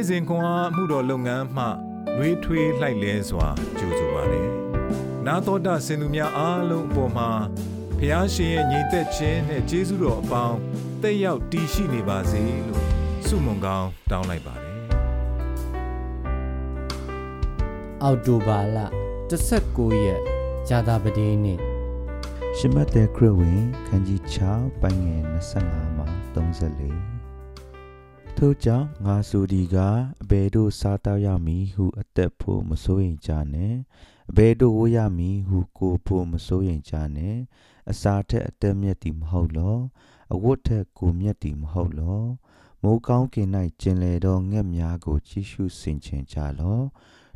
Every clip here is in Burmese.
နေ့စဉ်ခွန်အားမှုတော်လုပ်ငန်းမှနှွေးထွေးလှိုက်လဲစွာကြိုဆိုပါရယ်နာတော်တာစင်သူများအားလုံးအပေါ်မှာဖျားရှင်ရဲ့ညီသက်ခြင်းနဲ့ကျေးဇူးတော်အပေါင်းတက်ရောက်တည်ရှိနေပါစေလို့ဆုမွန်ကောင်းတောင်းလိုက်ပါတယ်အောက်တိုဘာလ19ရက်ဇာတာပတိနေ့ရှမတ်တဲ့ခရစ်ဝင်ခန်းကြီး6ပိုင်းငယ်25မှ34 ထို့ကြောင့်ငါဆိုဒီကအဘယ်တို့စားတောက်ရမည်ဟုအသက်ဖို့မစိုးရင်ကြနဲ့အဘယ်တို့ဝရမည်ဟုကိုဖို့မစိုးရင်ကြနဲ့အစာထက်အသက်မြတ်သည်မဟုတ်လောအဝတ်ထက်ကိုမြတ်သည်မဟုတ်လောမိုးကောင်းကင်၌ကျင်လေသောငှက်များကိုကြည့်ရှုဆင်ခြင်ကြလော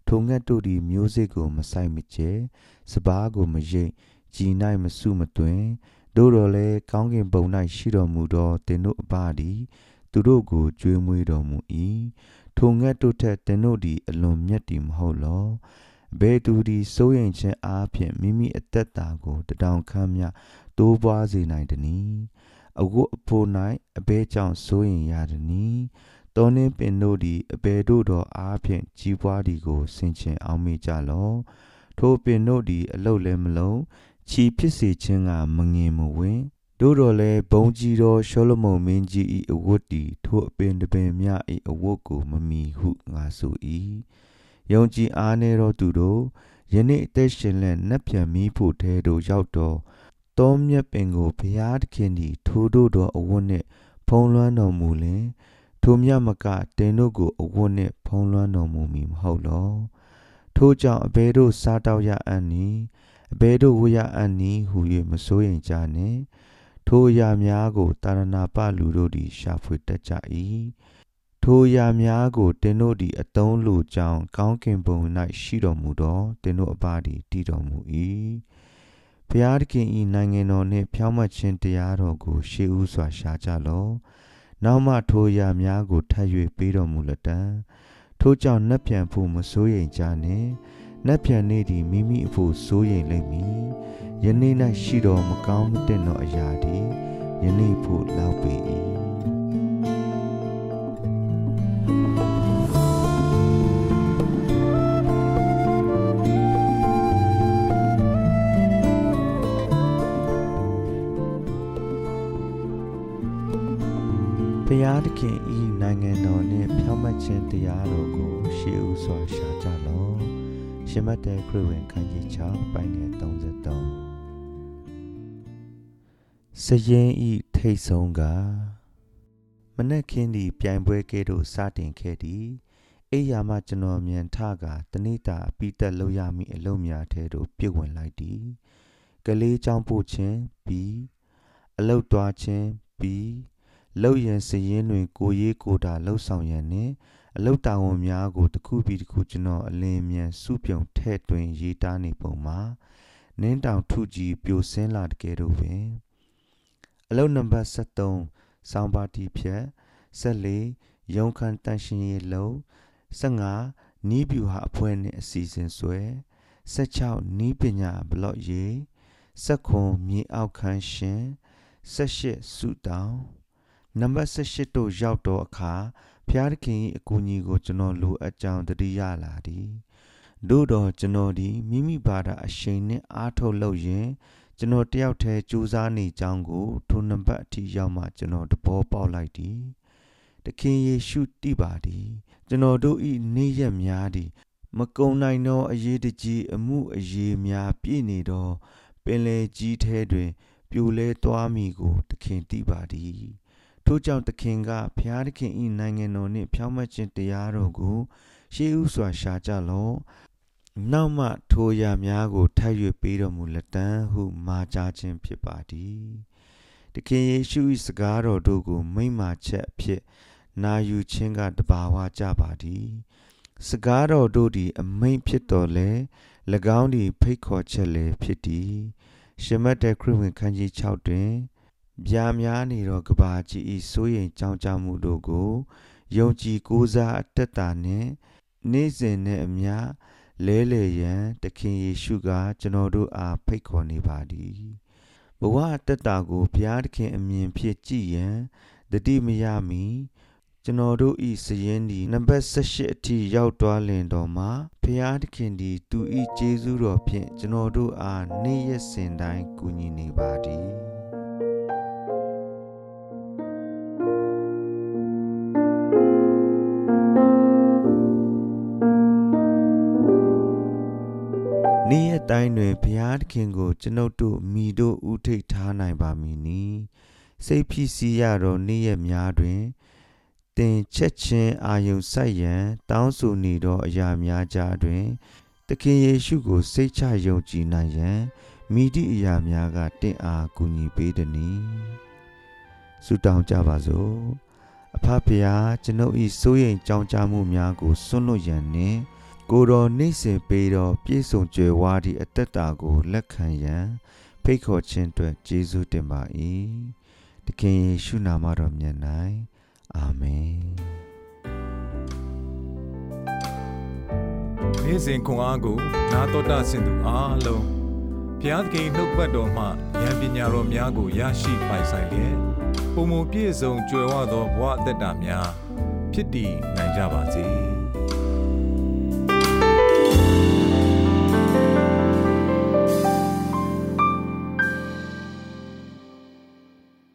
ထိုငှက်တို့သည်မျိုးစေ့ကိုမဆိုင်မကျဲစပားကိုမရိပ်ကြည်၌မစုမသွင်းတို့တော်လဲကောင်းကင်ဘုံ၌ရှိတော်မူသောတင်တို့အပါသည် သူတို့ကိုကြွေးမွေးတော်မူ၏ထိုငှက်တို့ထက်တင်တို့သည်အလွန်မြတ်သည်မဟုတ်လောဘယ်သူသည်စိုးရင်ခြင်းအားဖြင့်မိမိအသက်တာကိုတထောင်ခမ်းမြတိုးပွားစေနိုင်သည်။အဝတ်အဖို့၌အဘဲကြောင့်စိုးရင်ရသည်။တောနှင်းပင်တို့သည်အဘယ်တို့သောအားဖြင့်ကြီးပွားသည်ကိုဆင်ခြင်အောင်မိကြလော့။ထိုပင်တို့သည်အလုတ်လည်းမလုံးချီဖြစ်စေခြင်းကမငင်မဝင်း တို့တော်လဲဘုံကြီးသောရှောလမုန်မင်းကြီး၏အဝတ်တီထိုအပင်တပင်မြ၏အဝတ်ကိုမမီဟုငါဆို၏ယုံကြည်အားနေသောသူတို့ယနေ့အသက်ရှင်လက်နှက်ပြန်မိဖို့တဲတို့ရောက်တော်တောမြက်ပင်ကိုဘုရားသခင်သည်ထိုတို့သောအဝတ်နှင့်ဖုံးလွှမ်းတော်မူလင်ထိုမြတ်မကတင်တို့ကိုအဝတ်နှင့်ဖုံးလွှမ်းတော်မူမည်မဟုတ်လောထို့ကြောင့်အဘဲတို့စားတောက်ရအံ့နီအဘဲတို့ဝရအံ့နီဟူ၍မစိုးရင်ကြနှင့် ထိုအရာများကိုတာရဏပလူတို့သည် ရှာဖွေတတ်ကြ၏ထိုအရာများကိုတင်တို့သည်အတုံးလိုကြောင်းကောင်းကင်ဘုံ၌ရှိတော်မူသောတင်တို့အပါသည်တည်တော်မူ၏ဘုရားသခင်၏နိုင်ငံတော်နှင့်ဖြောင့်မတ်ခြင်းတရားတော်ကို ရှေးဥစွာရှာကြလော့နောက်မှထိုအရာများကိုထပ်၍ပေးတော်မူလတံထို့ကြောင့်နှက်ပြန်ဖို့မစိုးရိမ်ကြနှင့်နှက်ပြန်နေသည်မိမိအဖို့စိုးရိမ်လိမ့်မည် ယနေ့၌ရှိတော်မကောင်းမတဲ့သောအရာသည်ယနေ့ဖို့လောက်ပေ၏ဖျားသခင်ဤနိုင်ငံတော်နှင့်ဖြောင့်မတ်ခြင်းတရားတော်ကို ရှေးဥစွာရှာကြလော့ရှင်မတ်တဲ့ခရစ်ဝင်ခန်းကြီး6ပိုင်းငယ်33 စရင်ဤထိတ်ဆုံးကမနက်ခင်းသည်ပြိုင်ပွဲကဲ့သို့စတင်ခဲ့သည်အိယာမှကျွန်တော်မြန်ထကတနိတာအပိတက်လို့ရမည်အလုံးများထဲသို့ပြုတ်ဝင်လိုက်သည်ကလေးချောင်းပို့ခြင်းပြီးအလုတ်တွားခြင်းပြီးလောက်ရန်စရင်တွင် ကိုရေးကိုတာလှုပ်ဆောင်ရန်နှင့်အလုတ်တာဝန်များကိုတစ်ခုပြီးတစ်ခုကျွန်တော်အလင်းမြန်စုပြုံထဲ့တွင်ရေးတားနေပုံမှာနင်းတောင်ထုကြီးပြိုဆင်းလာတကယ်တော့ပင် အလုံးနံပါတ်73ဆောင်းပါတီဖြတ်14ရုံခန်းတန်ရှင်ရေးလုံး15နီးဗျူဟာအဖွဲ့နှင့်အစီအစဉ်ဆွဲ16နီးပညာဘလော့ရေး19မြေအောက်ခန်းရှင်18စုတောင်နံပါတ်18တို့ရောက်တော့အခါဖျားသခင်၏အကူအညီကိုကျွန်တော်လိုအပ်ကြောင်းတတိယလာသည်တို့တော့ကျွန်တော်ဒီမိမိဘာသာအရှိန်နဲ့အားထုတ်လို့ရင် ကျွန်တော်တယောက်တည်းစူးစမ်းနေကြောင်းကိုထိုနံပါတ်အထိရောက်မှကျွန်တော်တဘောပေါက်လိုက်သည်တခင်ယေရှုတိပါသည်ကျွန်တော်တို့ဤနေ့ရက်များသည်မကုံနိုင်သောအရေးတကြီးအမှုအရေးများပြည့်နေသောပင်လေကြီးထဲတွင် ပြိုလဲသွားမိကိုတခင်သိပါသည်ထို့ကြောင့်သခင်ကဖျားသခင်ဤနိုင်ငံတော်နှင့်ဖြောင့်မတ်ခြင်းတရားတော်ကိုရှေးဥစွာရှာကြလော့ နောက်မှထိုရာများကိုထပ်၍ပေးတော်မူလက်တံဟုမာကြားခြင်းဖြစ်ပါသည်တခင်ယေရှု၏စကားတော်တို့ကို မိမ့်မာချက်အဖြစ်နာယူခြင်းကတဘာဝကြပါသည်စကားတော်တို့သည် အမိန့်ဖြစ်တော်လဲ၎င်းသည်ဖိတ်ခေါ်ချက်လည်းဖြစ်သည်ရှမတ်တဲ့ခရစ်ဝင်ခန်းကြီး6တွင်ဗျာများနေသောကဘာကြီး၏စိုးရိမ်ကြောင်းကြမှုတို့ကိုယုံကြည်ကိုးစားအသက်တာနှင့်နေ့စဉ်နဲ့အမျှ လဲလေရန်တခင်ယေရှုက ကျွန်တော်တို့အားဖိတ်ခေါ်နေပါသည်ဘဝအသက်တာကိုဘုရားသခင်အမြင်ဖြင့်ကြည်ရန်တတိမရမီကျွန်တော်တို့ဤစရင်ဒီနံပါတ်18အထိရောက်သွားလင်တော်မှာဖျားသခင်ဒီသူဤကျေးဇူးတော်ဖြင့်ကျွန်တော်တို့အားနေ့ရက်စဉ်တိုင်းကူညီနေပါသည် တိုင်းတွင်ဘုရားသခင်ကို ကျွန်ုပ်တို့မိတို့ဥထိတ်ထားနိုင်ပါမည်နီစိတ်ဖြစ်စီရသောနေ့ရက်များတွင်တင်ချက်ချင်းအာယုံဆိုင်ရန် တောင်းဆိုနေသောအရာများကြားတွင်သခင်ယေရှုကို စိတ်ချယုံကြည်နိုင်ရန်မိသည့်အရာများကတင့်အားကူညီပေးသည်နီဆုတောင်းကြပါစို့အဖဖျားကျွန်ုပ်၏စိုးရိမ်ကြောင်းကြမှုများကိုစွန့်လွတ်ရန်နှင့် ကိုယ်တော်နေ့စဉ်ပေးသောပြည့်စုံကြွယ်ဝသည့်အသက်တာကိုလက်ခံရန်ဖိတ်ခေါ်ခြင်းအတွက်ကျေးဇူးတင်ပါ၏သခင်ယေရှုနာမတော်မြတ်၌အာမင်နေ့စဉ်ခွန်အားကိုနာတော်တာဆင်သူအားလုံးဘုရားသခင်နှုတ်ပတ်တော်မှဉာဏ်ပညာတော်များကိုရရှိပိုင်ဆိုင်လျက်ပုံမပြည့်စုံကြွယ်ဝသောဘဝအသက်တာများဖြစ်တည်နိုင်ကြပါစေ။